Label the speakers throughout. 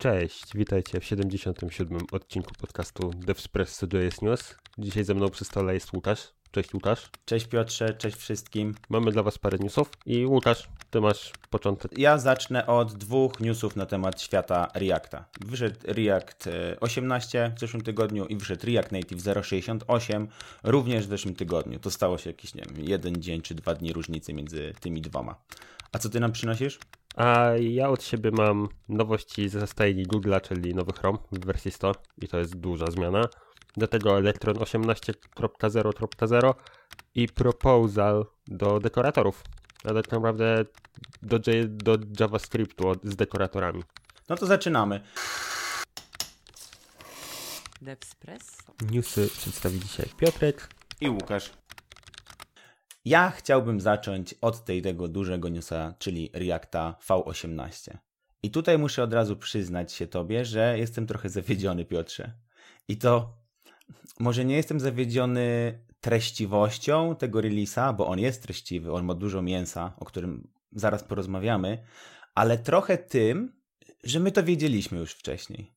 Speaker 1: Cześć, witajcie w 77. odcinku podcastu DevSpress JS News. Dzisiaj ze mną przy stole jest Łukasz. Cześć Łukasz.
Speaker 2: Cześć Piotrze, cześć wszystkim.
Speaker 1: Mamy dla Was parę newsów i Łukasz, Ty masz początek.
Speaker 2: Ja zacznę od dwóch newsów na temat świata Reacta. Wyszedł React 18 e, w zeszłym tygodniu i wyszedł React Native 0.68 również w zeszłym tygodniu. To stało się jakiś, nie wiem, jeden dzień czy dwa dni różnicy między tymi dwoma. A co Ty nam przynosisz?
Speaker 1: A ja od siebie mam nowości ze stajni Google'a, czyli nowy Chrome w wersji 100 i to jest duża zmiana. Do tego Electron 18.0.0 i proposal do dekoratorów. Ale tak naprawdę do, do JavaScriptu z dekoratorami.
Speaker 2: No to zaczynamy.
Speaker 1: Devspresso. Newsy przedstawi dzisiaj Piotrek
Speaker 2: i Łukasz. Ja chciałbym zacząć od tego dużego newsa, czyli Reacta V18. I tutaj muszę od razu przyznać się Tobie, że jestem trochę zawiedziony, Piotrze. I to może nie jestem zawiedziony treściwością tego release'a, bo on jest treściwy, on ma dużo mięsa, o którym zaraz porozmawiamy, ale trochę tym, że my to wiedzieliśmy już wcześniej.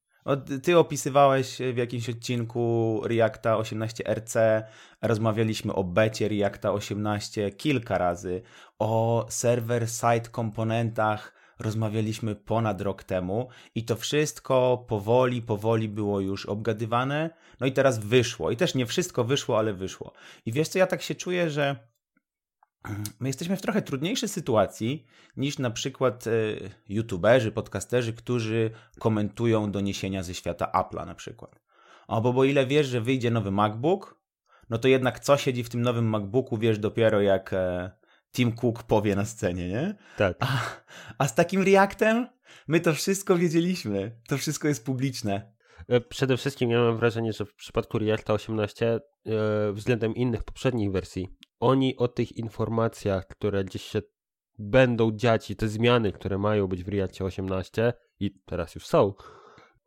Speaker 2: Ty opisywałeś w jakimś odcinku Reacta 18RC, rozmawialiśmy o becie Reacta 18 kilka razy, o server-side komponentach rozmawialiśmy ponad rok temu i to wszystko powoli, powoli było już obgadywane, no i teraz wyszło. I też nie wszystko wyszło, ale wyszło. I wiesz co, ja tak się czuję, że my jesteśmy w trochę trudniejszej sytuacji niż na przykład e, youtuberzy, podcasterzy, którzy komentują doniesienia ze świata Apple'a na przykład. O, bo, bo ile wiesz, że wyjdzie nowy MacBook, no to jednak co siedzi w tym nowym MacBooku, wiesz dopiero jak e, Tim Cook powie na scenie, nie?
Speaker 1: Tak.
Speaker 2: A, a z takim Reactem my to wszystko wiedzieliśmy. To wszystko jest publiczne.
Speaker 1: E, przede wszystkim ja mam wrażenie, że w przypadku Reacta 18 względem innych poprzednich wersji oni o tych informacjach, które gdzieś się będą dziać i te zmiany, które mają być w Reactie 18 i teraz już są,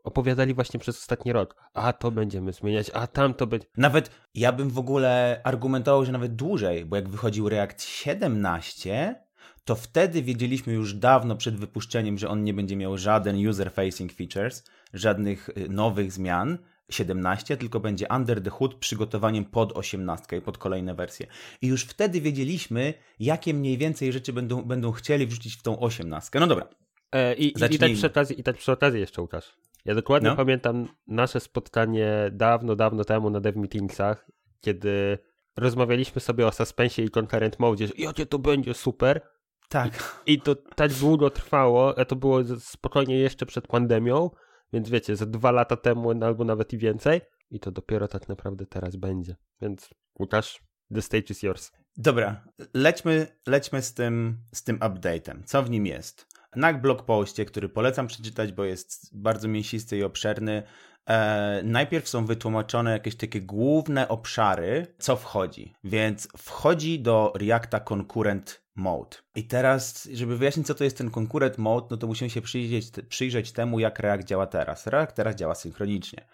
Speaker 1: opowiadali właśnie przez ostatni rok. A to będziemy zmieniać, a tam to będzie.
Speaker 2: Nawet ja bym w ogóle argumentował, że nawet dłużej, bo jak wychodził React 17, to wtedy wiedzieliśmy już dawno przed wypuszczeniem, że on nie będzie miał żaden user-facing features, żadnych y, nowych zmian, 17, tylko będzie Under the Hood przygotowaniem pod 18 i pod kolejne wersje. I już wtedy wiedzieliśmy, jakie mniej więcej rzeczy będą, będą chcieli wrzucić w tą 18. No dobra.
Speaker 1: E, i, i, tak przy okazji, I tak przy okazji jeszcze, Łukasz. Ja dokładnie no. pamiętam nasze spotkanie dawno, dawno temu na dev meetingsach, kiedy rozmawialiśmy sobie o suspensie i concurrent mode, że jakie to będzie super.
Speaker 2: Tak.
Speaker 1: I, I to tak długo trwało, a to było spokojnie jeszcze przed pandemią, więc wiecie, za dwa lata temu albo nawet i więcej. I to dopiero tak naprawdę teraz będzie. Więc Łukasz, the stage is yours.
Speaker 2: Dobra, lećmy, lećmy z tym, z tym update'em. Co w nim jest? Na blog postie, który polecam przeczytać, bo jest bardzo mięsisty i obszerny, e, najpierw są wytłumaczone jakieś takie główne obszary, co wchodzi. Więc wchodzi do Reacta Concurrent Mode. I teraz, żeby wyjaśnić, co to jest ten Concurrent Mode, no to musimy się przyjrzeć, przyjrzeć temu, jak React działa teraz. React teraz działa synchronicznie.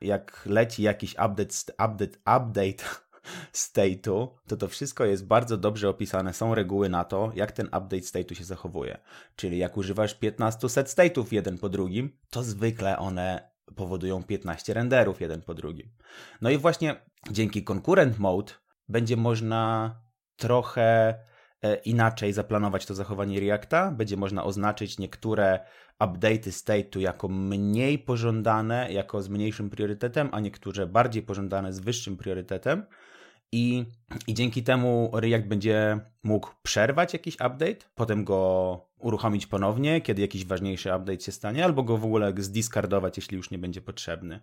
Speaker 2: Jak leci jakiś update, update, update state'u, to to wszystko jest bardzo dobrze opisane. Są reguły na to, jak ten update state'u się zachowuje. Czyli jak używasz 15 set state'ów jeden po drugim, to zwykle one powodują 15 renderów jeden po drugim. No i właśnie dzięki concurrent mode będzie można trochę inaczej zaplanować to zachowanie Reacta. Będzie można oznaczyć niektóre update'y state'u jako mniej pożądane, jako z mniejszym priorytetem, a niektóre bardziej pożądane z wyższym priorytetem. I, I dzięki temu React będzie mógł przerwać jakiś update, potem go uruchomić ponownie, kiedy jakiś ważniejszy update się stanie, albo go w ogóle zdiskardować, jeśli już nie będzie potrzebny.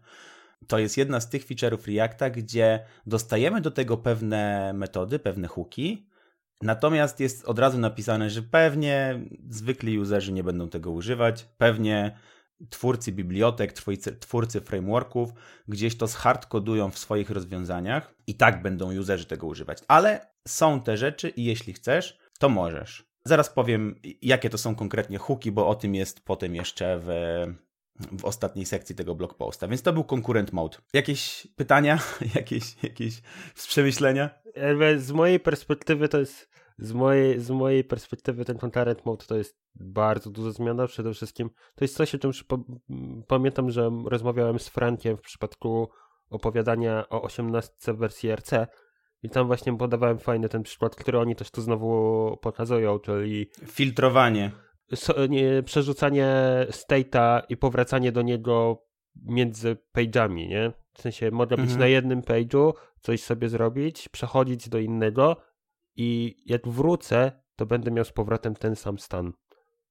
Speaker 2: To jest jedna z tych feature'ów Reacta, gdzie dostajemy do tego pewne metody, pewne hooki, natomiast jest od razu napisane, że pewnie zwykli userzy nie będą tego używać, pewnie twórcy bibliotek, twórcy frameworków gdzieś to zhardkodują w swoich rozwiązaniach i tak będą userzy tego używać. Ale są te rzeczy i jeśli chcesz, to możesz. Zaraz powiem, jakie to są konkretnie hooki, bo o tym jest potem jeszcze w, w ostatniej sekcji tego blog posta. Więc to był konkurent mode. Jakieś pytania? jakieś, jakieś przemyślenia?
Speaker 1: Z mojej perspektywy to jest z mojej, z mojej perspektywy ten concurrent mode to jest bardzo duża zmiana. Przede wszystkim to jest coś, o czym pamiętam, że rozmawiałem z Frankiem w przypadku opowiadania o 18 wersji RC i tam właśnie podawałem fajny ten przykład, który oni też tu znowu pokazują, czyli
Speaker 2: filtrowanie.
Speaker 1: Przerzucanie state'a i powracanie do niego między page'ami, nie? W sensie mogę być mhm. na jednym page'u, coś sobie zrobić, przechodzić do innego i jak wrócę, to będę miał z powrotem ten sam stan.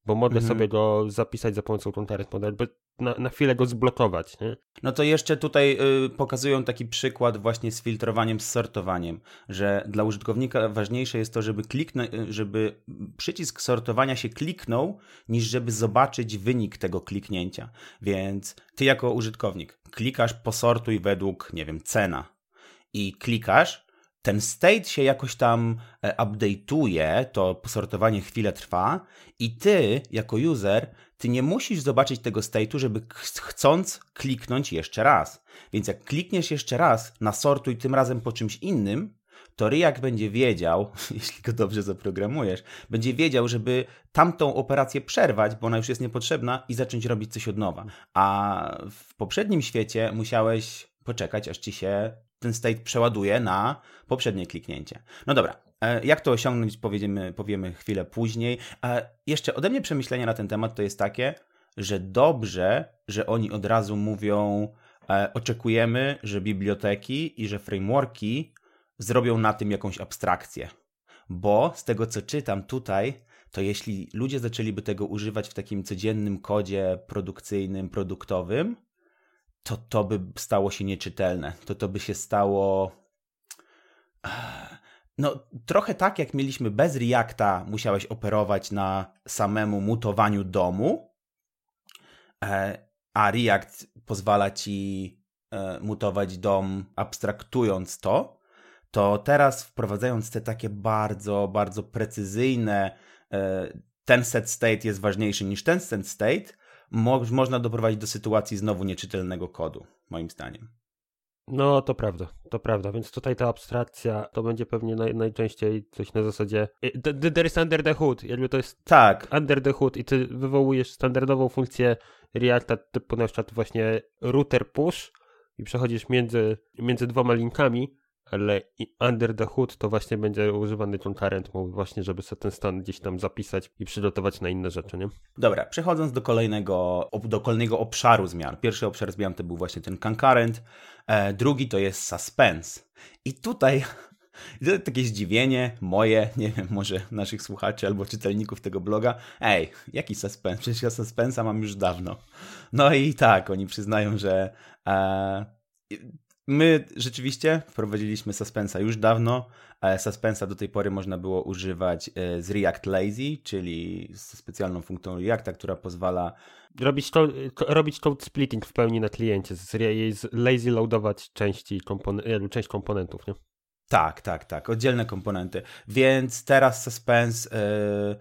Speaker 1: Bo mogę mhm. sobie go zapisać za pomocą concurrent model, by na, na chwilę go zblokować. Nie?
Speaker 2: No to jeszcze tutaj y, pokazują taki przykład właśnie z filtrowaniem, z sortowaniem, że dla użytkownika ważniejsze jest to, żeby kliknąć, y, żeby przycisk sortowania się kliknął, niż żeby zobaczyć wynik tego kliknięcia. Więc ty jako użytkownik klikasz posortuj według, nie wiem, cena i klikasz, ten state się jakoś tam e, update'uje, to posortowanie chwilę trwa i ty jako user, ty nie musisz zobaczyć tego state'u, żeby chcąc kliknąć jeszcze raz. Więc jak klikniesz jeszcze raz na sortuj tym razem po czymś innym, to React będzie wiedział, jeśli go dobrze zaprogramujesz, będzie wiedział, żeby tamtą operację przerwać, bo ona już jest niepotrzebna i zacząć robić coś od nowa. A w poprzednim świecie musiałeś poczekać, aż ci się ten state przeładuje na poprzednie kliknięcie. No dobra, jak to osiągnąć, powiemy, powiemy chwilę później. E, jeszcze ode mnie przemyślenia na ten temat to jest takie, że dobrze, że oni od razu mówią, e, oczekujemy, że biblioteki i że frameworki zrobią na tym jakąś abstrakcję. Bo z tego co czytam tutaj, to jeśli ludzie zaczęliby tego używać w takim codziennym kodzie produkcyjnym, produktowym, to to by stało się nieczytelne. To to by się stało. No, trochę tak jak mieliśmy bez Reacta, musiałeś operować na samemu mutowaniu domu, e, a React pozwala ci e, mutować dom abstraktując to, to teraz wprowadzając te takie bardzo, bardzo precyzyjne, e, ten set state jest ważniejszy niż ten set state, mo można doprowadzić do sytuacji znowu nieczytelnego kodu, moim zdaniem.
Speaker 1: No, to prawda, to prawda, więc tutaj ta abstrakcja to będzie pewnie naj, najczęściej coś na zasadzie there is under the hood, jakby to jest
Speaker 2: tak.
Speaker 1: under the hood i ty wywołujesz standardową funkcję Reacta typu na przykład właśnie router push i przechodzisz między, między dwoma linkami ale under the hood to właśnie będzie używany concurrent mode właśnie, żeby sobie ten stan gdzieś tam zapisać i przygotować na inne rzeczy, nie?
Speaker 2: Dobra, przechodząc do kolejnego, do kolejnego obszaru zmian. Pierwszy obszar zmian to był właśnie ten concurrent, e, drugi to jest suspense. I tutaj takie zdziwienie moje, nie wiem, może naszych słuchaczy albo czytelników tego bloga. Ej, jaki suspense? Przecież ja suspensa mam już dawno. No i tak, oni przyznają, że e, My rzeczywiście wprowadziliśmy suspensa już dawno. Suspensa do tej pory można było używać e, z React Lazy, czyli z specjalną funkcją Reacta, która pozwala
Speaker 1: robić, to, robić code splitting w pełni na kliencie, z, z lazy loadować części kompon- część komponentów, nie?
Speaker 2: Tak, tak, tak, oddzielne komponenty. Więc teraz Suspense yy,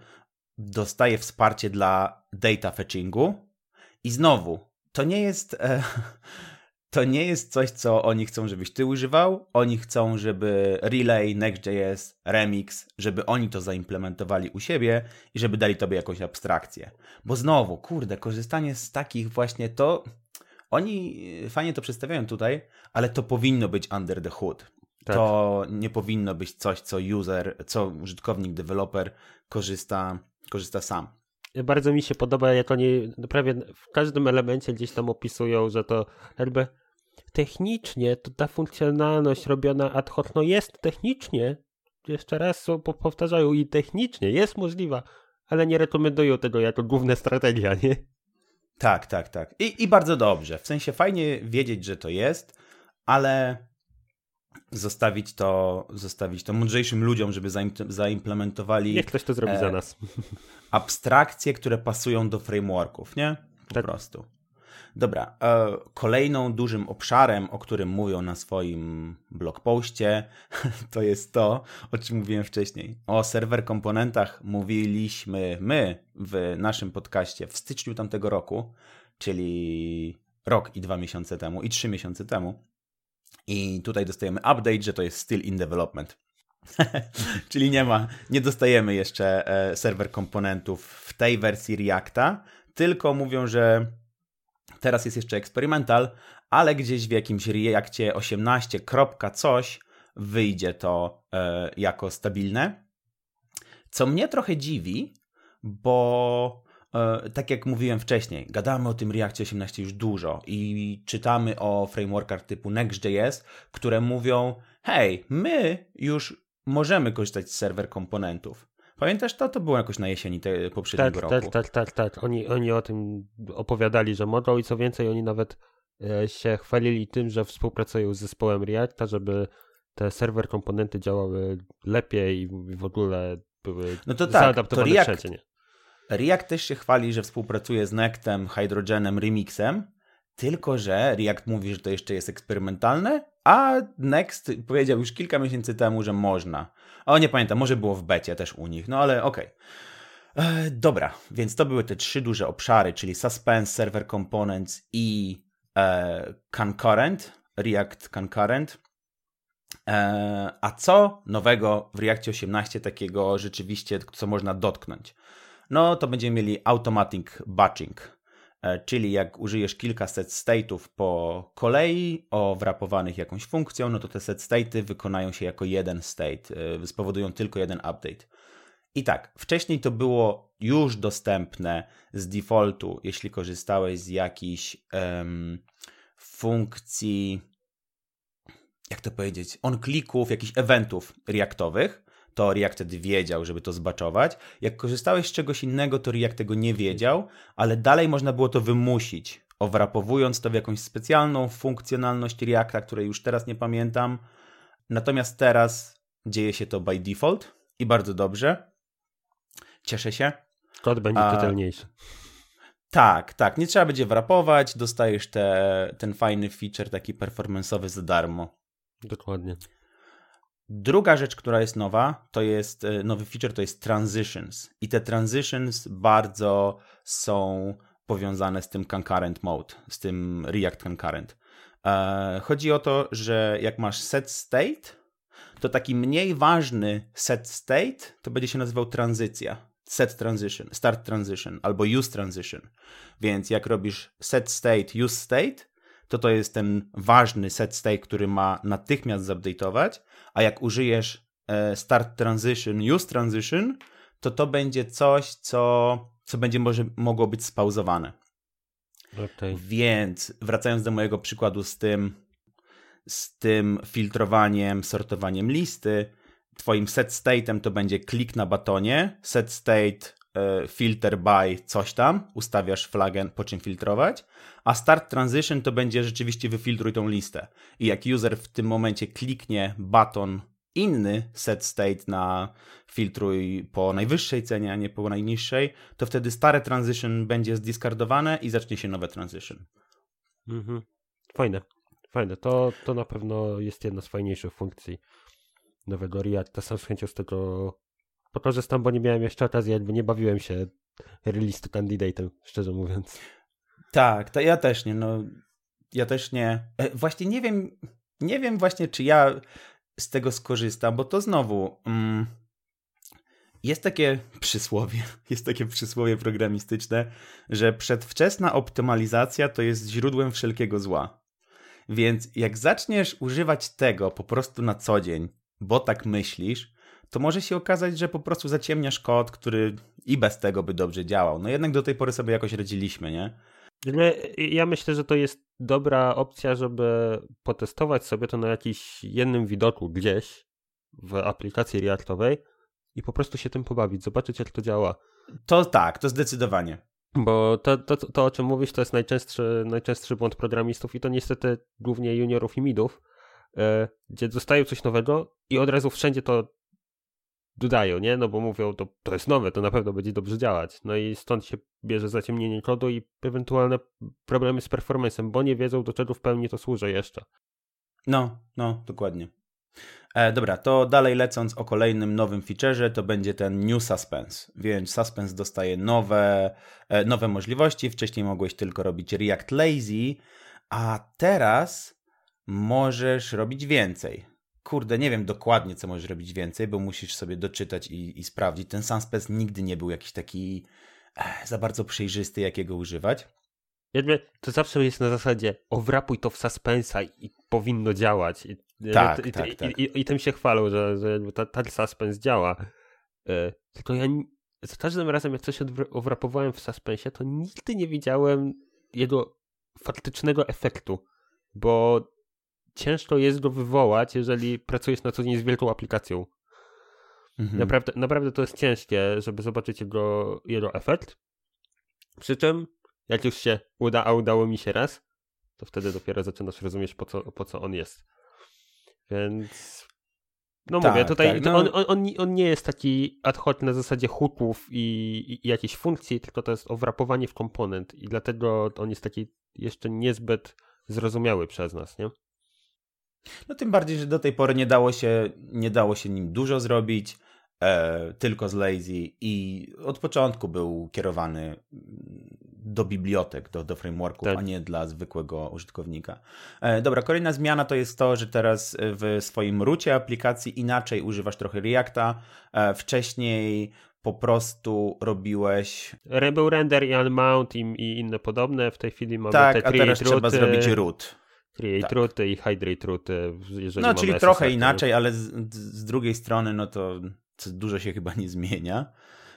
Speaker 2: dostaje wsparcie dla data fetchingu i znowu, to nie jest... Yy, to nie jest coś, co oni chcą, żebyś ty używał. Oni chcą, żeby Relay, Next.js, Remix, żeby oni to zaimplementowali u siebie i żeby dali tobie jakąś abstrakcję. Bo znowu, kurde, korzystanie z takich właśnie to. Oni fajnie to przedstawiają tutaj, ale to powinno być under the hood. Tak. To nie powinno być coś, co user, co użytkownik, deweloper korzysta, korzysta sam.
Speaker 1: Bardzo mi się podoba, jak oni prawie w każdym elemencie gdzieś tam opisują, że to jakby technicznie to ta funkcjonalność robiona ad hoc, no jest technicznie, jeszcze raz powtarzają i technicznie jest możliwa, ale nie rekomendują tego jako główna strategia, nie?
Speaker 2: Tak, tak, tak. I, I bardzo dobrze. W sensie fajnie wiedzieć, że to jest, ale zostawić to, zostawić to mądrzejszym ludziom, żeby zaimplementowali.
Speaker 1: Niech ktoś to zrobi e, za nas.
Speaker 2: Abstrakcje, które pasują do frameworków, nie? Po tak. prostu. Dobra, e, kolejną dużym obszarem, o którym mówią na swoim blogpoście, to jest to, o czym mówiłem wcześniej. O serwer komponentach mówiliśmy my w naszym podcaście w styczniu tamtego roku, czyli rok i dwa miesiące temu i trzy miesiące temu. I tutaj dostajemy update, że to jest still in development. Czyli nie ma, nie dostajemy jeszcze e, serwer komponentów w tej wersji Reacta, tylko mówią, że teraz jest jeszcze eksperymental, ale gdzieś w jakimś Reactie 18, coś wyjdzie to e, jako stabilne. Co mnie trochę dziwi, bo e, tak jak mówiłem wcześniej, gadamy o tym Reactie 18 już dużo i czytamy o frameworkach typu Next.js, które mówią: hej, my już możemy korzystać z serwer komponentów. Pamiętasz to? To było jakoś na jesieni te, poprzedniego
Speaker 1: tak,
Speaker 2: roku.
Speaker 1: Tak, tak, tak, tak. Oni, oni o tym opowiadali, że mogą i co więcej, oni nawet e, się chwalili tym, że współpracują z zespołem Reacta, żeby te serwer komponenty działały lepiej i w ogóle były no to tak, zaadaptowane to React, wszędzie. Nie?
Speaker 2: React też się chwali, że współpracuje z Nectem, Hydrogenem, Remixem, tylko że React mówi, że to jeszcze jest eksperymentalne, a Next powiedział już kilka miesięcy temu, że można. O, nie pamiętam, może było w becie też u nich, no ale okej. Okay. E, dobra, więc to były te trzy duże obszary, czyli Suspense, Server Components i e, Concurrent, React Concurrent. E, a co nowego w Reactie 18 takiego rzeczywiście, co można dotknąć? No to będziemy mieli Automatic Batching, czyli jak użyjesz kilka set state'ów po kolei, owrapowanych jakąś funkcją, no to te set state'y wykonają się jako jeden state, e, spowodują tylko jeden update. I tak, wcześniej to było już dostępne z defaultu, jeśli korzystałeś z jakichś um, funkcji jak to powiedzieć, on klików, jakichś eventów reaktowych, to React wtedy wiedział, żeby to zbaczować. Jak korzystałeś z czegoś innego, to React tego nie wiedział, ale dalej można było to wymusić, owrapowując to w jakąś specjalną funkcjonalność Reacta, której już teraz nie pamiętam. Natomiast teraz dzieje się to by default i bardzo dobrze. Cieszę się.
Speaker 1: Kod będzie A... czytelniejszy.
Speaker 2: Tak, tak. Nie trzeba będzie wrapować, dostajesz te, ten fajny feature taki performanceowy za darmo.
Speaker 1: Dokładnie.
Speaker 2: Druga rzecz, która jest nowa, to jest e, nowy feature, to jest transitions. I te transitions bardzo są powiązane z tym concurrent mode, z tym React concurrent. E, chodzi o to, że jak masz set state, to taki mniej ważny set state to będzie się nazywał tranzycja. Set transition, start transition albo use transition. Więc jak robisz set state, use state, to to jest ten ważny set state, który ma natychmiast zupdate'ować, a jak użyjesz e, start transition, use transition, to to będzie coś, co, co będzie może mogło być spauzowane. Okay. Więc wracając do mojego przykładu z tym, z tym filtrowaniem, sortowaniem listy, twoim set state'em to będzie klik na batonie, set state filter by coś tam, ustawiasz flagę, po czym filtrować, a start transition to będzie rzeczywiście wyfiltruj tą listę. I jak user w tym momencie kliknie baton inny set state na filtruj po najwyższej cenie, a nie po najniższej, to wtedy stare transition będzie zdiskardowane i zacznie się nowe transition.
Speaker 1: Mhm. Fajne, fajne. To, to na pewno jest jedna z fajniejszych funkcji nowego Reacta. Sam z chęcią z tego pokorzystam, bo nie miałem jeszcze okazji, jakby nie bawiłem się release to candidate'em, szczerze mówiąc.
Speaker 2: Tak, to ja też nie, no ja też nie. E, właśnie nie wiem, nie wiem właśnie, czy ja z tego skorzystam, bo to znowu mm, jest takie przysłowie, jest takie przysłowie programistyczne, że przedwczesna optymalizacja to jest źródłem wszelkiego zła. Więc jak zaczniesz używać tego po prostu na co dzień, bo tak myślisz, to może się okazać, że po prostu zaciemniasz kod, który i bez tego by dobrze działał. No jednak do tej pory sobie jakoś radziliśmy, nie?
Speaker 1: Ja myślę, że to jest dobra opcja, żeby potestować sobie to na jakimś jednym widoku gdzieś w aplikacji Reactowej i po prostu się tym pobawić, zobaczyć jak to działa.
Speaker 2: To tak, to zdecydowanie.
Speaker 1: Bo to, to, to o czym mówisz, to jest najczęstszy, najczęstszy błąd programistów i to niestety głównie juniorów i midów, e, gdzie dostają coś nowego i od razu wszędzie to dodają, nie? No bo mówią, to, to jest nowe, to na pewno będzie dobrze działać. No i stąd się bierze zaciemnienie kodu i ewentualne problemy z performanceem, bo nie wiedzą, do czego w pełni to służy jeszcze.
Speaker 2: No, no, dokładnie. E, dobra, to dalej lecąc o kolejnym nowym featureze, to będzie ten New Suspense, więc Suspense dostaje nowe, e, nowe możliwości. Wcześniej mogłeś tylko robić React Lazy, a teraz możesz robić więcej. Kurde, nie wiem dokładnie, co możesz robić więcej, bo musisz sobie doczytać i, i sprawdzić. Ten suspense nigdy nie był jakiś taki eh, za bardzo przejrzysty, jakiego używać.
Speaker 1: Jakby to zawsze jest na zasadzie owrapuj to w suspensa i powinno działać. I,
Speaker 2: tak,
Speaker 1: i,
Speaker 2: tak,
Speaker 1: i,
Speaker 2: tak.
Speaker 1: I, i, tym się chwalą, że, że ta, ten suspense działa. E, tylko ja za każdym razem, jak coś owrapowałem w suspensie, to nigdy nie widziałem jego faktycznego efektu, bo ciężko jest go wywołać, jeżeli pracujesz na co dzień z wielką aplikacją. Mhm. Naprawdę, naprawdę to jest ciężkie, żeby zobaczyć jego, jego efekt. Przy czym, jak już się uda, a udało mi się raz, to wtedy dopiero zaczynasz rozumieć, po co, po co on jest. Więc. No tak, mówię, tutaj tak, no... on, on, on, nie jest taki ad hoc na zasadzie hooków i, i, i jakiejś funkcji, tylko to jest owrapowanie w komponent i dlatego on jest taki jeszcze niezbyt zrozumiały przez nas, nie?
Speaker 2: No tym bardziej, że do tej pory nie dało się, nie dało się nim dużo zrobić, e, tylko z Lazy i od początku był kierowany do bibliotek, do, do frameworków, tak. a nie dla zwykłego użytkownika. E, dobra, kolejna zmiana to jest to, że teraz w swoim rucie aplikacji inaczej używasz trochę Reacta. E, wcześniej po prostu robiłeś.
Speaker 1: Był render i unmount i, i inne podobne. W tej chwili mamy
Speaker 2: tak,
Speaker 1: te
Speaker 2: a teraz trzeba zrobić root.
Speaker 1: Create tak. i hydrate rooty.
Speaker 2: no, czyli trochę inaczej, ale z, z, drugiej strony, no to dużo się chyba nie zmienia.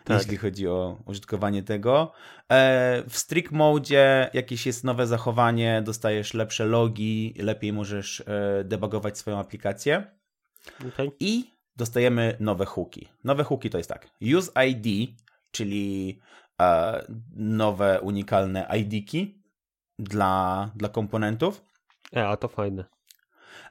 Speaker 2: Tak. Jeśli chodzi o użytkowanie tego. E, w strict mode jakieś jest nowe zachowanie, dostajesz lepsze logi, lepiej możesz e, debugować swoją aplikację. Okay. I dostajemy nowe hooki. Nowe hooki to jest tak. Use ID, czyli e, nowe unikalne ID-ki dla, dla komponentów.
Speaker 1: E, a to fajne.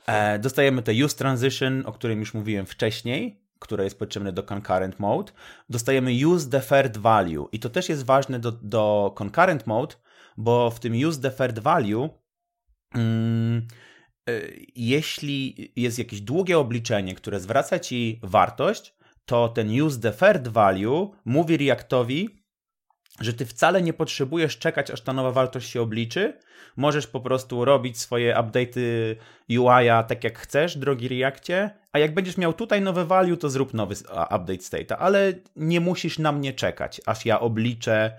Speaker 2: E, dostajemy te use transition, o którym już mówiłem wcześniej, które jest potrzebne do concurrent mode. Dostajemy use deferred value i to też jest ważne do, do concurrent mode, bo w tym use deferred value mm, e, jeśli jest jakieś długie obliczenie, które zwraca ci wartość, to ten use deferred value mówi Reactowi, że ty wcale nie potrzebujesz czekać, aż ta nowa wartość się obliczy. Możesz po prostu robić swoje update'y UI-a tak jak chcesz, drogi Reactie, a jak będziesz miał tutaj nowe value, to zrób nowy update state'a, ale nie musisz na mnie czekać, aż ja obliczę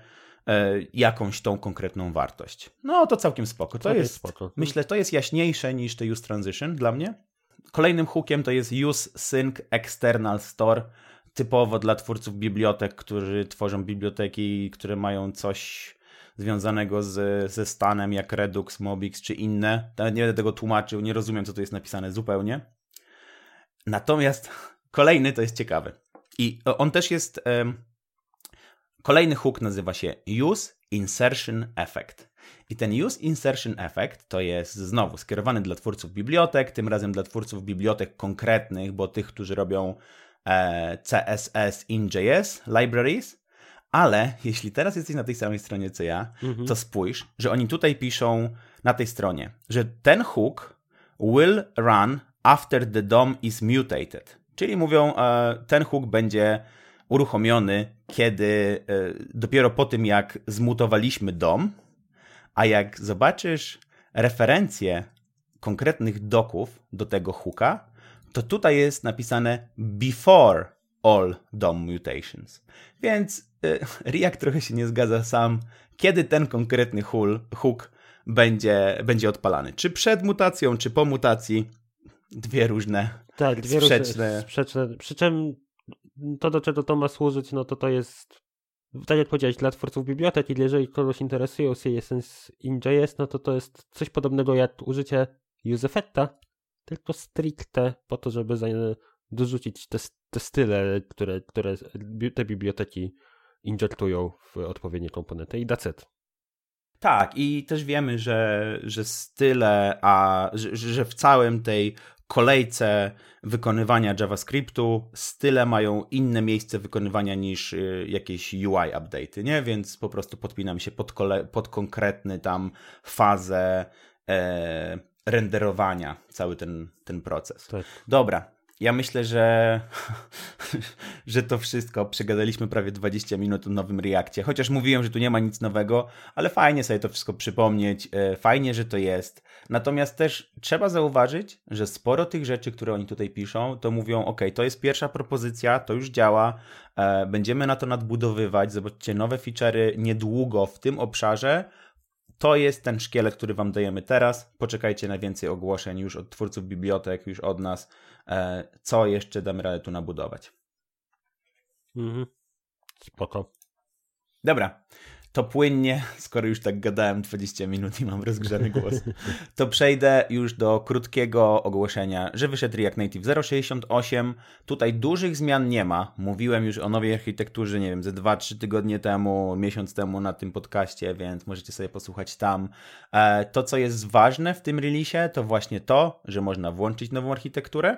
Speaker 2: e, jakąś tą konkretną wartość. No to całkiem spoko. To jest, spoko. myślę, to jest jaśniejsze niż to use transition dla mnie. Kolejnym hookiem to jest use sync external store typowo dla twórców bibliotek, którzy tworzą biblioteki, które mają coś związanego z, ze stanem, jak Redux, Mobix czy inne. Nawet nie będę tego tłumaczył, nie rozumiem, co tu jest napisane zupełnie. Natomiast kolejny to jest ciekawy. I on też jest. Um, kolejny hook nazywa się Use Insertion Effect. I ten Use Insertion Effect to jest znowu skierowany dla twórców bibliotek, tym razem dla twórców bibliotek konkretnych, bo tych, którzy robią CSS in.js libraries, ale jeśli teraz jesteś na tej samej stronie co ja, mhm. to spójrz, że oni tutaj piszą na tej stronie, że ten hook will run after the DOM is mutated. Czyli mówią, e, ten hook będzie uruchomiony, kiedy e, dopiero po tym, jak zmutowaliśmy DOM, a jak zobaczysz referencje konkretnych doków do tego hooka, to tutaj jest napisane before all DOM mutations. Więc y, React trochę się nie zgadza sam, kiedy ten konkretny hook będzie, będzie odpalany. Czy przed mutacją, czy po mutacji. Dwie różne
Speaker 1: tak, dwie sprzeczne. Różne, sprzeczne. Przy czym to, do czego to ma służyć, no to to jest tak jak powiedziałeś, dla twórców bibliotek i jeżeli kogoś interesuje CSS in.js, no to to jest coś podobnego jak użycie useEffecta, tylko stricte po to, żeby dorzucić te, te style, które, które te biblioteki injektują w odpowiednie komponenty i that's it.
Speaker 2: Tak, i też wiemy, że, że style, a że, że w całym tej kolejce wykonywania JavaScriptu style mają inne miejsce wykonywania niż y, jakieś UI update'y, nie? Więc po prostu podpinam się pod, kole, pod konkretny tam fazę e, renderowania cały ten, ten proces. Tak. Dobra. ja myślę, że, że to wszystko. Przegadaliśmy prawie 20 minut o nowym Reakcie. Chociaż mówiłem, że tu nie ma nic nowego, ale fajnie sobie to wszystko przypomnieć. E, fajnie, że to jest. Natomiast też trzeba zauważyć, że sporo tych rzeczy, które oni tutaj piszą, to mówią: OK, to jest pierwsza propozycja, to już działa. E, będziemy na to nadbudowywać. Zobaczcie, nowe feature'y niedługo w tym obszarze to jest ten szkielet, który Wam dajemy teraz. Poczekajcie na więcej ogłoszeń już od twórców bibliotek, już od nas, e, co jeszcze damy radę tu nabudować.
Speaker 1: Mhm. Spoko.
Speaker 2: Dobra to płynnie, skoro już tak gadałem 20 minut i mam rozgrzany głos, to przejdę już do krótkiego ogłoszenia, że wyszedł React Native 0.68. Tutaj dużych zmian nie ma. Mówiłem już o nowej architekturze, nie wiem, ze 2-3 tygodnie temu, miesiąc temu na tym podcaście, więc możecie sobie posłuchać tam. E, to, co jest ważne w tym release, to właśnie to, że można włączyć nową architekturę,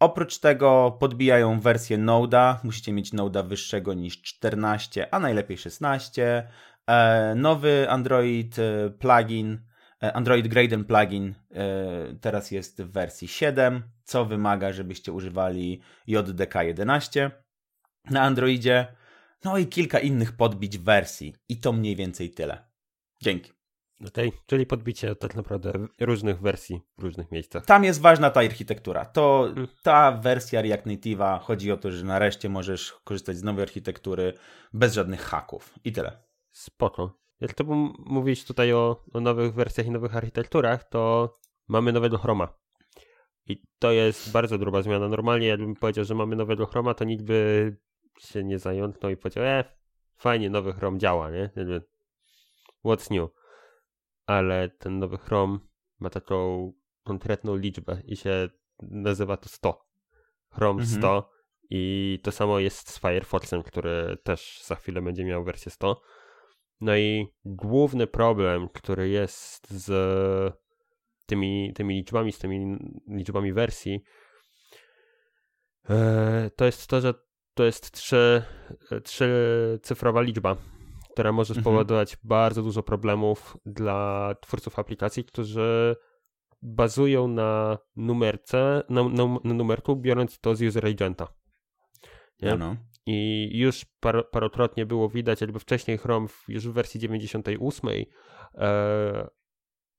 Speaker 2: Oprócz tego podbijają wersję Node'a. Musicie mieć Node'a wyższego niż 14, a najlepiej 16. E, nowy Android e, plugin, e, Android Graden plugin teraz jest w wersji 7, co wymaga, żebyście używali JDK 11 na Androidzie. No i kilka innych podbić wersji. I to mniej więcej tyle. Dzięki.
Speaker 1: Okay. Czyli podbicie tak naprawdę różnych wersji w różnych miejscach.
Speaker 2: Tam jest ważna ta architektura. To hmm. ta wersja React Native'a chodzi o to, że nareszcie możesz korzystać z nowej architektury bez żadnych haków. I tyle.
Speaker 1: Spoko. Jak to mówić tutaj o, o nowych wersjach i nowych architekturach, to mamy nowego Chroma. I to jest bardzo gruba zmiana. Normalnie jakbym powiedział, że mamy nowego Chroma, to nikt by się nie zająknął i powiedział, e, fajnie, nowy Chrome działa, nie? What's new? Ale ten nowy Chrome ma taką konkretną liczbę i się nazywa to 100. Chrome mhm. 100 i to samo jest z Firefoxem, który też za chwilę będzie miał wersję 100. No i główny problem, który jest z tymi, tymi liczbami, z tymi liczbami wersji, e, to jest to, że to jest trzy, trzycyfrowa liczba która może mhm. spowodować mhm. bardzo dużo problemów dla twórców aplikacji, którzy bazują na numerce, na, na, na numerku, biorąc to z user agenta. Nie? No. I już par, parokrotnie było widać, jakby wcześniej Chrome już w wersji 98 e,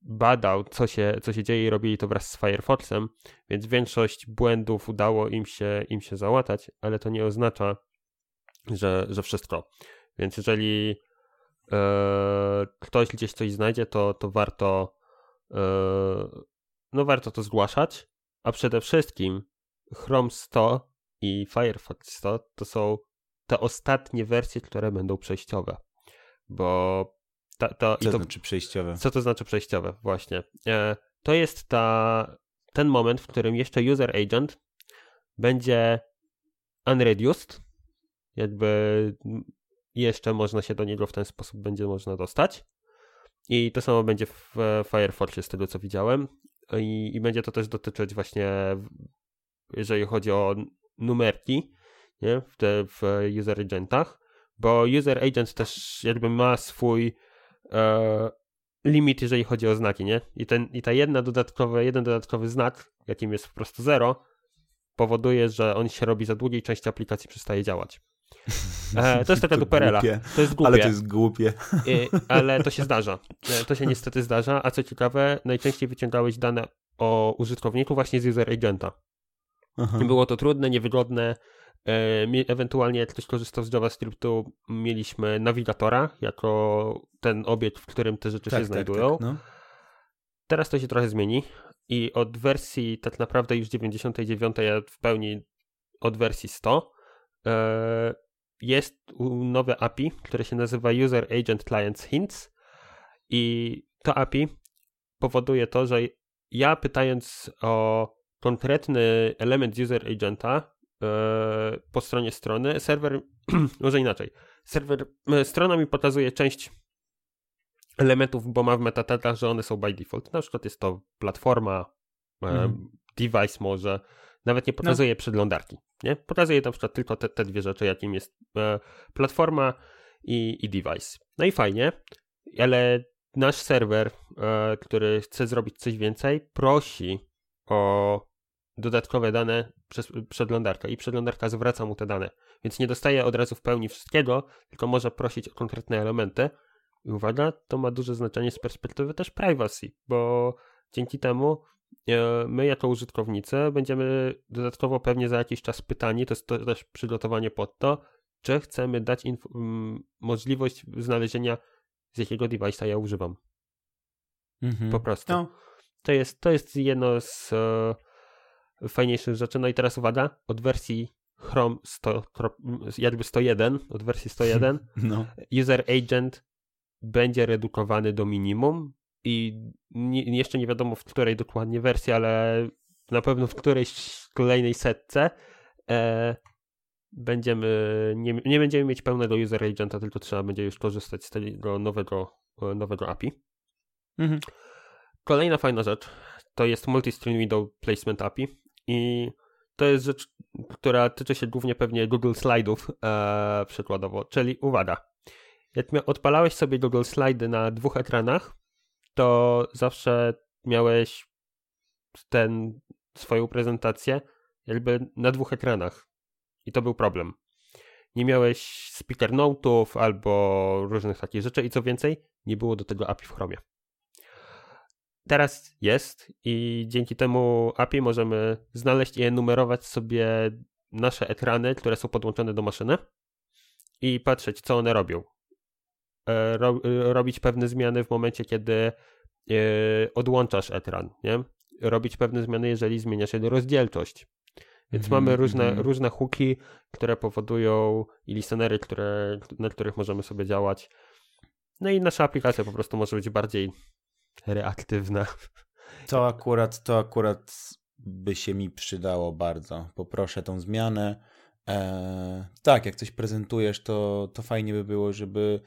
Speaker 1: badał, co się, co się dzieje i robili to wraz z Firefoxem, więc większość błędów udało im się, im się załatać, ale to nie oznacza, że, że wszystko. Więc jeżeli E, ktoś gdzieś coś znajdzie, to, to warto e, no warto to zgłaszać, a przede wszystkim Chrome 100 i Firefox 100 to są te ostatnie wersje, które będą przejściowe, bo ta,
Speaker 2: ta,
Speaker 1: co
Speaker 2: to znaczy przejściowe?
Speaker 1: Co to znaczy przejściowe? Właśnie. E, to jest ta, ten moment, w którym jeszcze user agent będzie unreduced, jakby jeszcze można się do niego w ten sposób będzie można dostać. I to samo będzie w Firefoxie z tego co widziałem. I, i będzie to też dotyczyć właśnie, jeżeli chodzi o numerki nie? W, te, w user agentach, bo user agent też jakby ma swój e, limit, jeżeli chodzi o znaki, nie? I, ten, i ta jedna dodatkowy, jeden dodatkowy znak, jakim jest po prostu zero, powoduje, że on się robi za długiej części aplikacji przestaje działać. E, to jest taka duperela. To jest głupie.
Speaker 2: Ale to jest głupie.
Speaker 1: ale to się zdarza. E, to się niestety zdarza, a co ciekawe, najczęściej wyciągałeś dane o użytkowniku właśnie z user agenta. Aha. Było to trudne, niewygodne. E, ewentualnie jak ktoś korzystał z JavaScriptu, mieliśmy nawigatora jako ten obiekt, w którym te rzeczy tak, się tak, znajdują. Tak, no. Teraz to się trochę zmieni i od wersji tak naprawdę już 99 ja w pełni od wersji 100 jest nowe API, które się nazywa User Agent Clients Hints i to API powoduje to, że ja pytając o konkretny element user agenta e, po stronie strony, serwer, może inaczej, serwer, e, strona mi pokazuje część elementów, bo ma w metatatach, że one są by default. Na przykład jest to platforma, mm. device może, nawet nie pokazuje no. przeglądarki. Nie? Pokazuje na przykład tylko te, te dwie rzeczy, jakim jest e, platforma i, i device. No i fajnie, ale nasz serwer, e, który chce zrobić coś więcej, prosi o dodatkowe dane przez przeglądarkę i przeglądarka zwraca mu te dane. Więc nie dostaje od razu w pełni wszystkiego, tylko może prosić o konkretne elementy. I uwaga, to ma duże znaczenie z perspektywy też privacy, bo dzięki temu my jako użytkownicy będziemy dodatkowo pewnie za jakiś czas pytani, to jest to też przygotowanie pod to, czy chcemy dać możliwość znalezienia z jakiego device'a ja używam. Mhm. Po prostu. No. To, jest, to jest jedno z e, fajniejszych rzeczy. No i teraz uwaga, od wersji Chrome 100, jakby 101, od wersji 101, no. user agent będzie redukowany do minimum i nie, jeszcze nie wiadomo w której dokładnie wersji, ale na pewno w którejś kolejnej setce e, będziemy, nie, nie będziemy mieć pełnego user agenta, tylko trzeba będzie już korzystać z tego nowego, e, nowego API. Mhm. Kolejna fajna rzecz to jest Multi-Stream Window Placement API i to jest rzecz, która tyczy się głównie pewnie Google Slide'ów e, przykładowo, czyli uwaga, jak odpalałeś sobie Google Slidy na dwóch ekranach, to zawsze miałeś ten swoją prezentację jakby na dwóch ekranach i to był problem. Nie miałeś speaker note'ów albo różnych takich rzeczy i co więcej, nie było do tego API w Chromie. Teraz jest i dzięki temu API możemy znaleźć i enumerować sobie nasze ekrany, które są podłączone do maszyny i patrzeć, co one robią. E, ro, e, robić pewne zmiany w momencie, kiedy e, odłączasz ekran, nie? Robić pewne zmiany, jeżeli zmieniasz jego rozdzielczość. Więc mm -hmm, mamy różne, mm -hmm. różne hooki, które powodują i listenery, które, na których możemy sobie działać. No i nasza aplikacja po prostu może być bardziej reaktywna.
Speaker 2: To akurat, to akurat by się mi przydało bardzo. Poproszę tą zmianę. Eee, tak, jak coś prezentujesz, to, to fajnie by było, żeby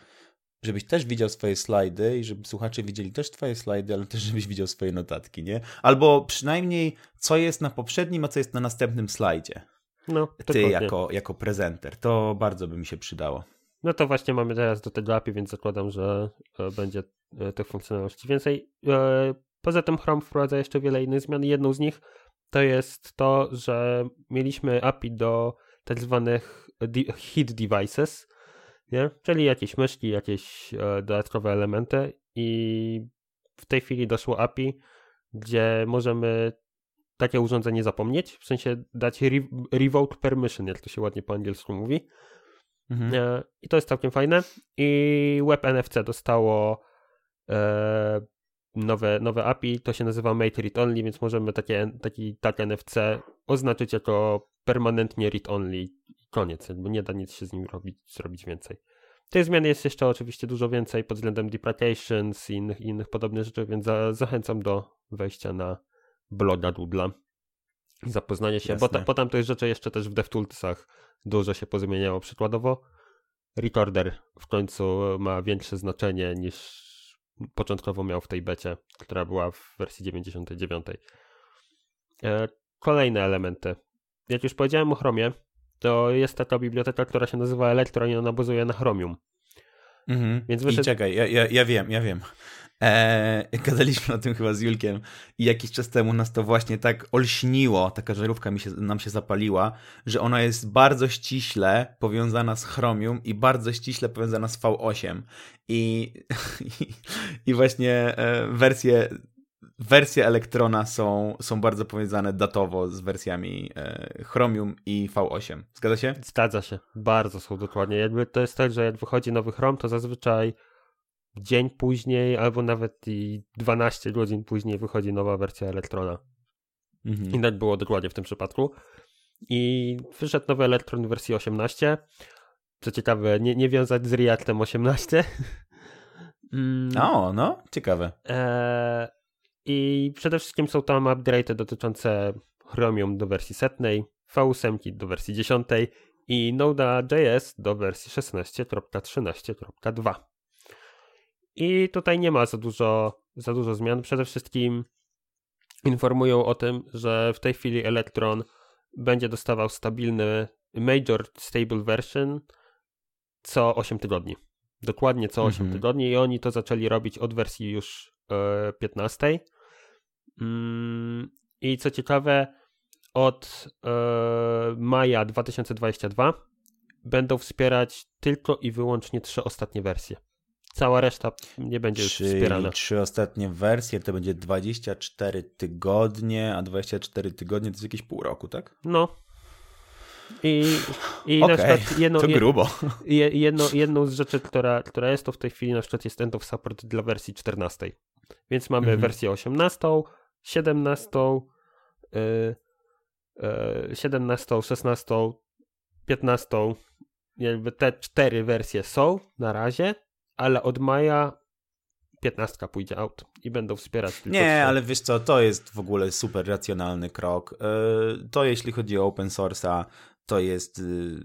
Speaker 2: żebyś też widział swoje slajdy i żeby słuchacze widzieli też twoje slajdy, ale też żebyś widział swoje notatki, nie? Albo przynajmniej co jest na poprzednim, a co jest na następnym slajdzie. No, Ty jako, jako prezenter. To bardzo by mi się przydało.
Speaker 1: No to właśnie mamy teraz do tego API, więc zakładam, że e, będzie e, tych funkcjonalności więcej. E, poza tym Chrome wprowadza jeszcze wiele innych zmian. Jedną z nich to jest to, że mieliśmy API do tak zwanych hit devices, nie? czyli jakieś myszki, jakieś dodatkowe elementy i w tej chwili doszło API, gdzie możemy takie urządzenie zapomnieć, w sensie dać revoke permission, jak to się ładnie po angielsku mówi, Mhm. E, I to jest całkiem fajne. I WebNFC dostało e, nowe, nowe API, to się nazywa Mate Read Only, więc możemy takie, taki tag NFC oznaczyć jako permanentnie read only. Koniec, jakby nie da nic się z nim robić, zrobić więcej. Tej zmiany jest jeszcze oczywiście dużo więcej pod względem deprecations i innych, innych podobnych rzeczy, więc za, zachęcam do wejścia na bloga Doodla i zapoznania się, Jasne. bo, ta, bo tam tych rzeczy jeszcze też w DevToolsach dużo się pozmieniało. Przykładowo recorder w końcu ma większe znaczenie niż początkowo miał w tej becie, która była w wersji 99. E, kolejne elementy. Jak już powiedziałem o Chromie, to jest taka biblioteka, która się nazywa Electron i ona bazuje na Chromium.
Speaker 2: Mhm. Więc wyszedł... I czekaj, ja, ja, ja wiem, ja wiem. Eee, gadaliśmy o tym chyba z Julkiem i jakiś czas temu nas to właśnie tak olśniło, taka żarówka mi się, nam się zapaliła, że ona jest bardzo ściśle powiązana z Chromium i bardzo ściśle powiązana z V8. I, i, i właśnie e, wersje wersje Elektrona są, są bardzo powiązane datowo z wersjami e, Chromium i V8. Zgadza się?
Speaker 1: Zgadza się. Bardzo są dokładnie. Jakby to jest tak, że jak wychodzi nowy Chrome, to zazwyczaj dzień później, albo nawet i 12 godzin później wychodzi nowa wersja Elektrona. Mhm. I tak było dokładnie w tym przypadku. I wyszedł nowy Elektron w wersji 18. Co ciekawe, nie, nie wiązać z Reactem 18.
Speaker 2: mm. O, no, ciekawe.
Speaker 1: E, I przede wszystkim są tam update'y dotyczące Chromium do wersji setnej, V8 do wersji 10 i Node.js do wersji 16.13.2. I tutaj nie ma za dużo, za dużo zmian. Przede wszystkim informują o tym, że w tej chwili Electron będzie dostawał stabilny Major Stable Version co 8 tygodni. Dokładnie co 8 mhm. tygodni i oni to zaczęli robić od wersji już e, 15. Mm, I co ciekawe, od e, maja 2022 będą wspierać tylko i wyłącznie trzy ostatnie wersje. Cała reszta nie będzie
Speaker 2: Czyli
Speaker 1: wspierana.
Speaker 2: trzy ostatnie wersje to będzie 24 tygodnie, a 24 tygodnie to jest jakieś pół roku, tak?
Speaker 1: No. I, i
Speaker 2: okay.
Speaker 1: na przykład jedno,
Speaker 2: to grubo.
Speaker 1: Jedno, jedną z rzeczy, która, która jest to w tej chwili na przykład jest end of support dla wersji 14. Więc mamy mhm. wersję 18, 17, yy, yy, 17, 16, 15. Jakby te cztery wersje są na razie, ale od maja 15 pójdzie out i będą wspierać tylko
Speaker 2: Nie,
Speaker 1: trzy.
Speaker 2: ale wiesz co, to jest w ogóle super racjonalny krok. Yy, to jeśli chodzi o open source'a, to jest yy,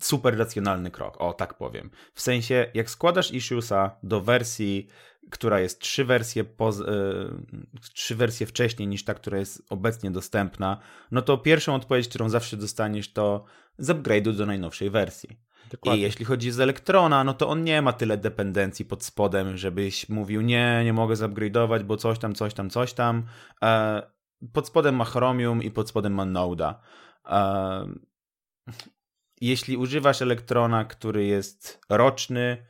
Speaker 2: super racjonalny krok, o tak powiem. W sensie, jak składasz issuesa do wersji, która jest trzy wersje, yy, trzy wersje wcześniej niż ta, która jest obecnie dostępna, no to pierwszą odpowiedź, którą zawsze dostaniesz, to z upgrade'u do najnowszej wersji. Dokładnie. I jeśli chodzi z Elektrona, no to on nie ma tyle dependencji pod spodem, żebyś mówił, nie, nie mogę zupgrade'ować, bo coś tam, coś tam, coś tam. E, pod spodem ma Chromium i pod spodem ma Node'a. E, jeśli używasz Elektrona, który jest roczny,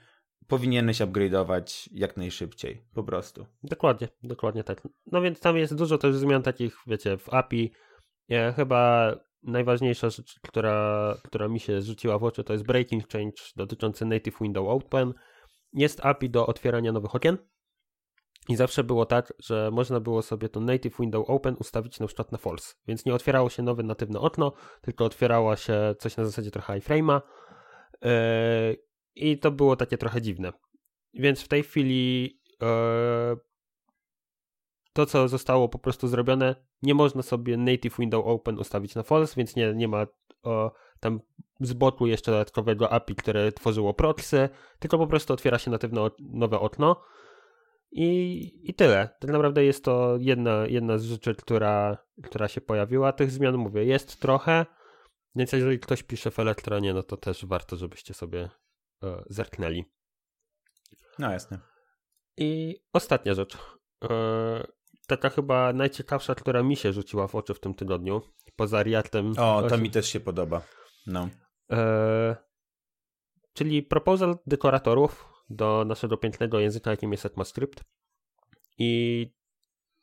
Speaker 2: powinieneś upgrade'ować jak najszybciej, po prostu.
Speaker 1: Dokładnie, dokładnie tak. No więc tam jest dużo też zmian takich, wiecie, w API. Ja chyba najważniejsza rzecz, która, która mi się rzuciła w oczy, to jest breaking change dotyczący Native Window Open. Jest API do otwierania nowych okien. I zawsze było tak, że można było sobie to Native Window Open ustawić na przykład na false, więc nie otwierało się nowe natywne okno, tylko otwierało się coś na zasadzie trochę iframe'a yy, i to było takie trochę dziwne. Więc w tej chwili yy, to, co zostało po prostu zrobione, nie można sobie native window open ustawić na false, więc nie, nie ma o, tam z boku jeszcze dodatkowego API, które tworzyło proxy, tylko po prostu otwiera się natywne nowe okno i, i tyle. Tak naprawdę jest to jedna, jedna z rzeczy, która, która się pojawiła. Tych zmian, mówię, jest trochę, więc jeżeli ktoś pisze w Elektronie, no to też warto, żebyście sobie e, zerknęli.
Speaker 2: No jasne.
Speaker 1: I ostatnia rzecz. E, taka chyba najciekawsza, która mi się rzuciła w oczy w tym tygodniu, poza Reactem.
Speaker 2: O, to mi też się podoba. No. E,
Speaker 1: czyli proposal dekoratorów do naszego pięknego języka, jakim jest ECMAScript. I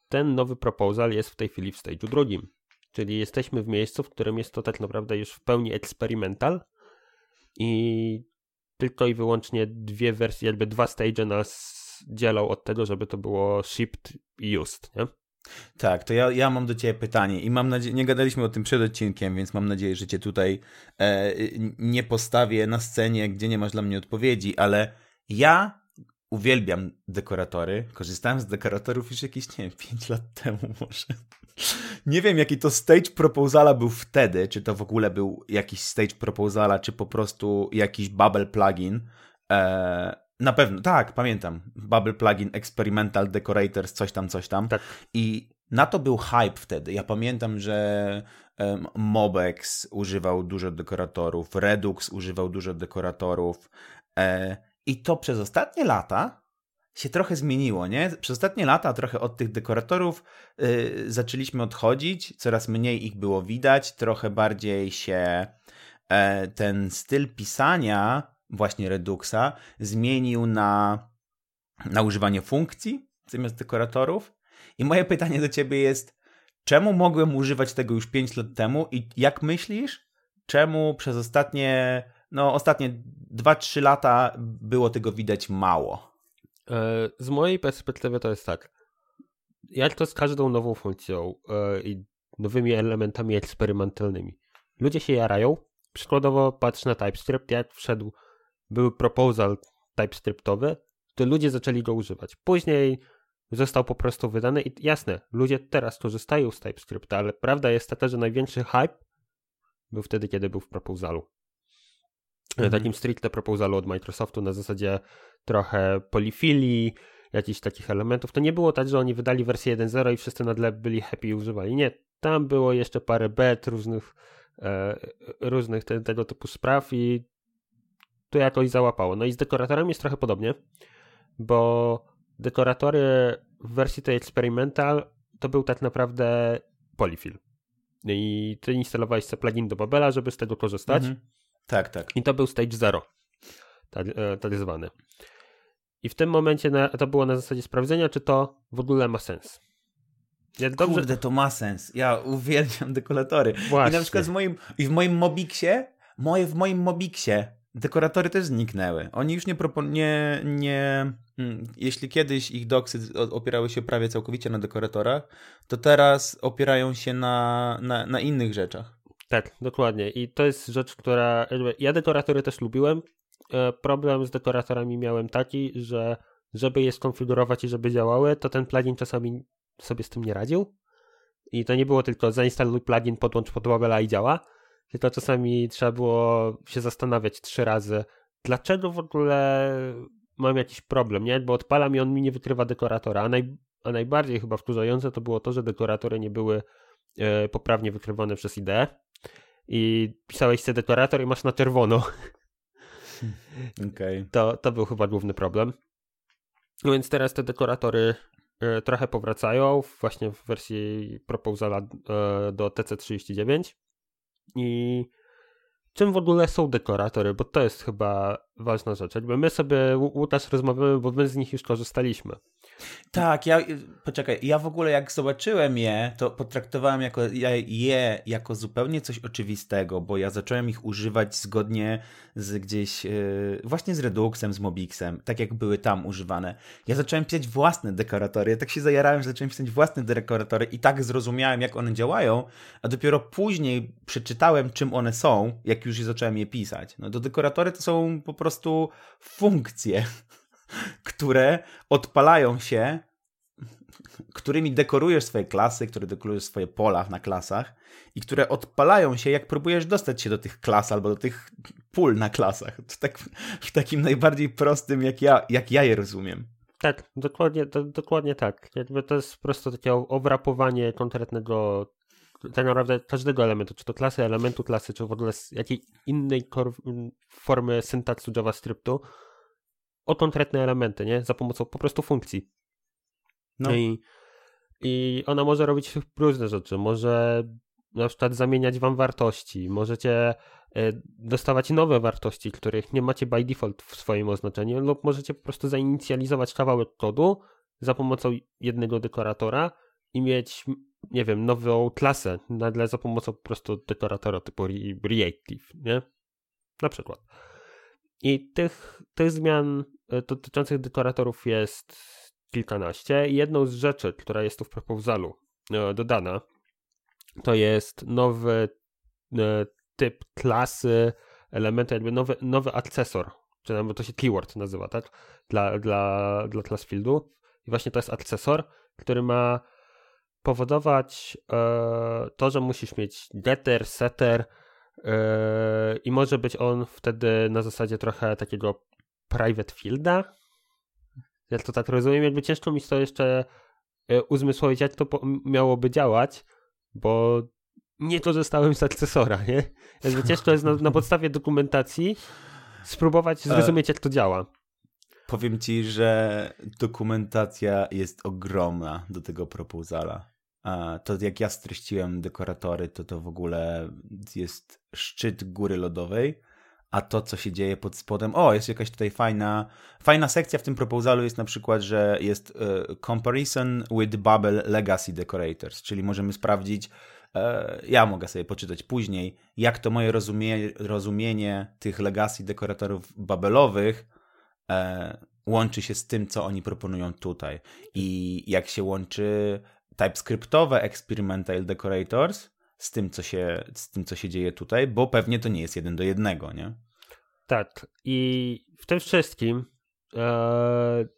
Speaker 1: ten nowy proposal jest w tej chwili w stage'u drugim. Czyli jesteśmy w miejscu, w którym jest to tak naprawdę już w pełni eksperymental i tylko i wyłącznie dwie wersje, jakby dwa stage nas dzielą od tego, żeby to było shipped i used, nie?
Speaker 2: Tak, to ja, ja mam do Ciebie pytanie i mam nadzieję, nie gadaliśmy o tym przed odcinkiem, więc mam nadzieję, że Cię tutaj e, nie postawię na scenie, gdzie nie masz dla mnie odpowiedzi, ale ja uwielbiam dekoratory. Korzystałem z dekoratorów już jakieś, nie wiem, 5 lat temu może. Nie wiem, jaki to stage proposala był wtedy, czy to w ogóle był jakiś stage proposala, czy po prostu jakiś bubble plugin. E, na pewno, tak, pamiętam. Bubble plugin Experimental Decorators, coś tam, coś tam.
Speaker 1: Tak.
Speaker 2: I na to był hype wtedy. Ja pamiętam, że um, Mobex używał dużo dekoratorów, Redux używał dużo dekoratorów. E, I to przez ostatnie lata się trochę zmieniło, nie? Przez ostatnie lata trochę od tych dekoratorów y, zaczęliśmy odchodzić, coraz mniej ich było widać, trochę bardziej się e, ten styl pisania właśnie Reduxa zmienił na, na używanie funkcji zamiast dekoratorów. I moje pytanie do ciebie jest, czemu mogłem używać tego już 5 lat temu i jak myślisz, czemu przez ostatnie, no ostatnie 2-3 lata było tego widać mało?
Speaker 1: E, z mojej perspektywy to jest tak. Jak to z każdą nową funkcją e, i nowymi elementami eksperymentalnymi. Ludzie się jarają. Przykładowo patrz na TypeScript, jak wszedł był proposal TypeScriptowy, to ludzie zaczęli go używać. Później został po prostu wydany i jasne, ludzie teraz korzystają z TypeScripta, ale prawda jest taka, że największy hype był wtedy, kiedy był w proposalu. Mhm. Takim stricte proposalu od Microsoftu na zasadzie trochę polifilii, jakichś takich elementów. To nie było tak, że oni wydali wersję 1.0 i wszyscy nadle byli happy i używali. Nie, tam było jeszcze parę bet różnych, e, różnych te, tego typu spraw i to jakoś załapało. No i z dekoratorami jest trochę podobnie, bo dekoratory w wersji tej experimental to był tak naprawdę polyfill. I ty instalowałeś sobie plugin do Babela, żeby z tego korzystać. Mhm.
Speaker 2: Tak, tak.
Speaker 1: I to był stage zero, tak, tak zwany. I w tym momencie na, to było na zasadzie sprawdzenia, czy to w ogóle ma sens.
Speaker 2: Jak dobrze... Kurde, to ma sens. Ja uwielbiam dekoratory. Właśnie. I na przykład w moim, i w moim Mobixie, moje, w moim Mobixie dekoratory też zniknęły. Oni już nie proponują, nie, nie hmm, jeśli kiedyś ich doksy opierały się prawie całkowicie na dekoratorach, to teraz opierają się na, na, na innych rzeczach.
Speaker 1: Tak, dokładnie. I to jest rzecz, która. Ja dekoratory też lubiłem. E, problem z dekoratorami miałem taki, że żeby je skonfigurować i żeby działały, to ten plugin czasami sobie z tym nie radził. I to nie było tylko zainstaluj plugin, podłącz pod i działa, tylko czasami trzeba było się zastanawiać trzy razy, dlaczego w ogóle mam jakiś problem, nie? Bo odpalam i on mi nie wykrywa dekoratora, a, naj, a najbardziej chyba wkurzające to było to, że dekoratory nie były poprawnie wykrywane przez IDE i pisałeś sobie dekorator i masz na czerwono.
Speaker 2: Okay.
Speaker 1: To, to był chyba główny problem. No więc teraz te dekoratory e, trochę powracają właśnie w wersji proposala e, do TC39 i czym w ogóle są dekoratory, bo to jest chyba ważna rzecz. Jakby my sobie, Łukasz, rozmawiamy, bo my z nich już korzystaliśmy.
Speaker 2: Tak, ja, poczekaj, ja w ogóle jak zobaczyłem je, to potraktowałem jako, je jako zupełnie coś oczywistego, bo ja zacząłem ich używać zgodnie z gdzieś, yy, właśnie z Reduxem, z Mobixem, tak jak były tam używane. Ja zacząłem pisać własne dekoratory, ja tak się zajarałem, że zacząłem pisać własne dekoratory i tak zrozumiałem, jak one działają, a dopiero później przeczytałem, czym one są, jak już zacząłem je pisać. No to dekoratory to są po prostu funkcje które odpalają się, którymi dekorujesz swoje klasy, które dekorujesz swoje pola na klasach i które odpalają się, jak próbujesz dostać się do tych klas albo do tych pól na klasach. Tak, w takim najbardziej prostym, jak ja, jak ja je rozumiem.
Speaker 1: Tak, dokładnie, to, dokładnie tak. Jakby to jest po prostu takie obrapowanie konkretnego, tak naprawdę każdego elementu, czy to klasy, elementu klasy, czy w ogóle jakiej innej formy syntaksu JavaScriptu, o konkretne elementy, nie? Za pomocą po prostu funkcji. No. I, I ona może robić różne rzeczy. Może na przykład zamieniać wam wartości. Możecie e, dostawać nowe wartości, których nie macie by default w swoim oznaczeniu, lub możecie po prostu zainicjalizować kawałek kodu za pomocą jednego dekoratora i mieć, nie wiem, nową klasę nagle za pomocą po prostu dekoratora typu reactive, nie? Na przykład. I tych, tych zmian e, dotyczących dekoratorów jest kilkanaście. Jedną z rzeczy, która jest tu w proposalu e, dodana, to jest nowy e, typ klasy, elementu, jakby nowy, nowy akcesor, czy nawet to się keyword nazywa, tak? Dla, dla, dla class fieldu. I właśnie to jest akcesor, który ma powodować to, że musisz mieć getter, setter, I może być on wtedy na zasadzie trochę takiego private fielda. Ja to tak rozumiem, jakby ciężko mi to jeszcze yy, uzmysłowić, jak to miałoby działać, bo nie korzystałem z akcesora, nie? Jakby ciężko jest na, na podstawie dokumentacji spróbować zrozumieć, jak to działa.
Speaker 2: Powiem ci, że dokumentacja jest ogromna do tego proposala to jak ja streściłem dekoratory, to to w ogóle jest szczyt góry lodowej, a to, co się dzieje pod spodem, o, jest jakaś tutaj fajna, fajna sekcja w tym proposalu jest na przykład, że jest uh, comparison with Babel Legacy Decorators, czyli możemy sprawdzić, uh, ja mogę sobie poczytać później, jak to moje rozumie, rozumienie tych legacy dekoratorów babelowych uh, łączy się z tym, co oni proponują tutaj. I jak się łączy TypeScriptowe Experimental Decorators z tym, co się, z tym, co się dzieje tutaj, bo pewnie to nie jest jeden do jednego, nie?
Speaker 1: Tak. I w tym wszystkim e,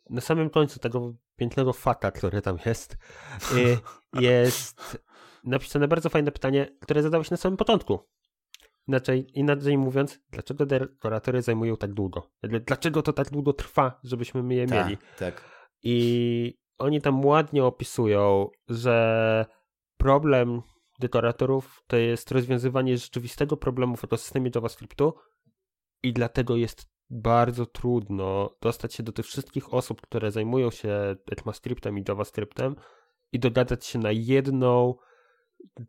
Speaker 1: na samym końcu tego pięknego faka, który tam jest, e, jest napisane bardzo fajne pytanie, które zadałeś na samym początku. Inaczej, inaczej mówiąc, dlaczego dekoratory zajmują tak długo? Dlaczego to tak długo trwa, żebyśmy je
Speaker 2: tak,
Speaker 1: mieli?
Speaker 2: Tak.
Speaker 1: I oni tam ładnie opisują, że problem dekoratorów to jest rozwiązywanie rzeczywistego problemu w ekosystemie JavaScriptu i dlatego jest bardzo trudno dostać się do tych wszystkich osób, które zajmują się ECMAScriptem i JavaScriptem i dogadać się na jedną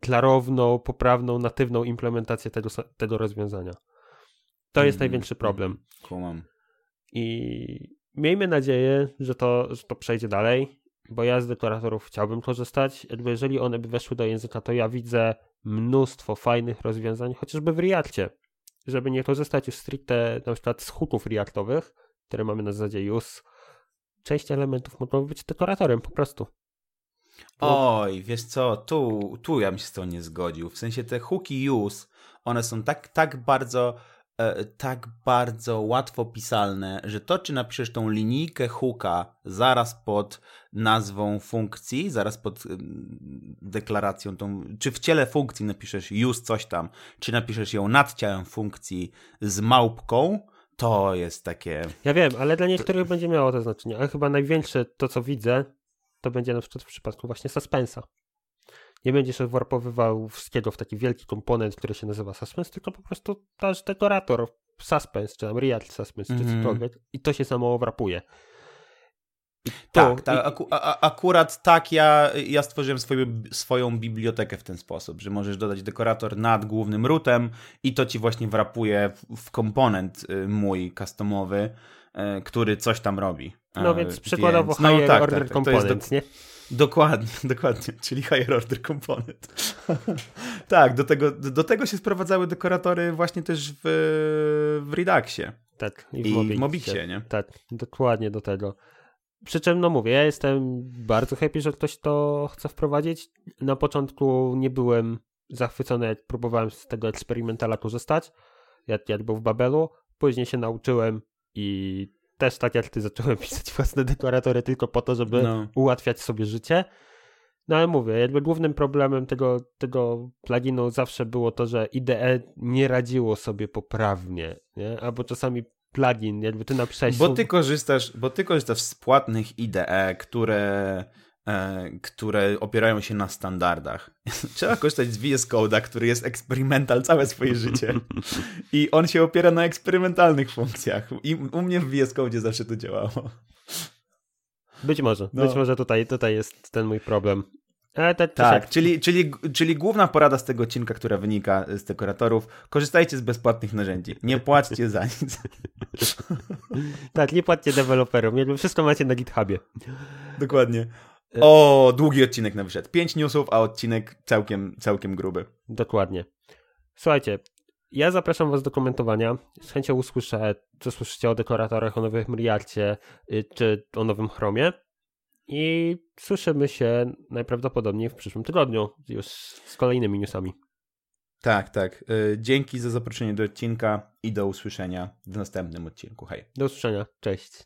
Speaker 1: klarowną, poprawną, natywną implementację tego, tego rozwiązania. To jest
Speaker 2: Mhm,
Speaker 1: największy problem.
Speaker 2: Kumam.
Speaker 1: I miejmy nadzieję, że to, że to przejdzie dalej, bo ja z deklaratorów chciałbym korzystać. Jakby jeżeli one by weszły do języka, to ja widzę mnóstwo fajnych rozwiązań, chociażby w Reactie, żeby nie korzystać już stricte na przykład z hooków Reactowych, które mamy na zasadzie use. Część elementów mogą być dekoratorem po prostu.
Speaker 2: Oj, wiesz co, tu, tu ja bym się z tą nie zgodził. W sensie te hooki use, one są tak, tak bardzo tak bardzo łatwo pisalne, że to, czy napiszesz tą linijkę hooka zaraz pod nazwą funkcji, zaraz pod deklaracją, tą, czy w ciele funkcji napiszesz use coś tam, czy napiszesz ją nad ciałem funkcji z małpką, to jest takie...
Speaker 1: Ja wiem, ale dla niektórych będzie miało to znaczenie, ale chyba największe to, co widzę, to będzie na przykład w przypadku właśnie suspensa. Nie będziesz warpowywał wszystkiego w taki wielki komponent, który się nazywa suspense, tylko po prostu dasz dekorator suspense, czy tam real suspense, czy
Speaker 2: Mhm.
Speaker 1: cokolwiek i to się samo wrapuje. To,
Speaker 2: Tak, tak aku, a, akurat tak ja, ja stworzyłem swoją, swoją bibliotekę w ten sposób, że możesz dodać dekorator nad głównym rootem i to ci właśnie wrapuje w, w komponent y, mój customowy, który coś tam robi.
Speaker 1: No
Speaker 2: E,
Speaker 1: więc przykładowo
Speaker 2: więc- no
Speaker 1: higher
Speaker 2: tak,
Speaker 1: order
Speaker 2: tak, tak,
Speaker 1: components,
Speaker 2: do,
Speaker 1: nie?
Speaker 2: dokładnie, dokładnie, czyli higher order component. tak, do tego, do, tego się sprowadzały dekoratory właśnie też w, w Reduxie
Speaker 1: Tak, i w
Speaker 2: i w
Speaker 1: Mobixie.
Speaker 2: Mobixie, nie?
Speaker 1: Tak, dokładnie do tego. Przy czym, no mówię, ja jestem bardzo happy, że ktoś to chce wprowadzić. Na początku nie byłem zachwycony, jak próbowałem z tego eksperymentala korzystać, jak, jak był w Babelu. Później się nauczyłem i też tak jak ty zacząłem pisać własne dekoratory tylko po to, żeby
Speaker 2: No.
Speaker 1: ułatwiać sobie życie. No ale mówię, jakby głównym problemem tego, tego pluginu zawsze było to, że IDE nie radziło sobie poprawnie, nie? Albo czasami plugin, jakby ty napisałeś...
Speaker 2: Bo
Speaker 1: słów-
Speaker 2: ty korzystasz, bo ty korzystasz z płatnych IDE, które, które opierają się na standardach. Trzeba korzystać z VS Code'a, który jest eksperymental całe swoje życie. I on się opiera na eksperymentalnych funkcjach. I u mnie w VS Code zawsze to działało.
Speaker 1: Być może,
Speaker 2: No.
Speaker 1: być może tutaj, tutaj jest ten mój problem. Ale te,
Speaker 2: Tak, czyli, czyli, czyli główna porada z tego odcinka, która wynika z dekoratorów, korzystajcie z bezpłatnych narzędzi. Nie płaćcie za nic.
Speaker 1: tak, nie płaccie deweloperom, wszystko macie na GitHubie.
Speaker 2: Dokładnie. O, długi odcinek na wyszedł. Pięć newsów, a odcinek całkiem, całkiem gruby.
Speaker 1: Dokładnie. Słuchajcie, ja zapraszam was do komentowania. Z chęcią usłyszę, co słyszycie o dekoratorach, o nowym Reactie, y, czy o nowym Chromie. I słyszymy się najprawdopodobniej w przyszłym tygodniu, już z kolejnymi newsami.
Speaker 2: Tak, tak. Y, Dzięki za zaproszenie do odcinka i do usłyszenia w następnym odcinku. Hej.
Speaker 1: Do usłyszenia. Cześć.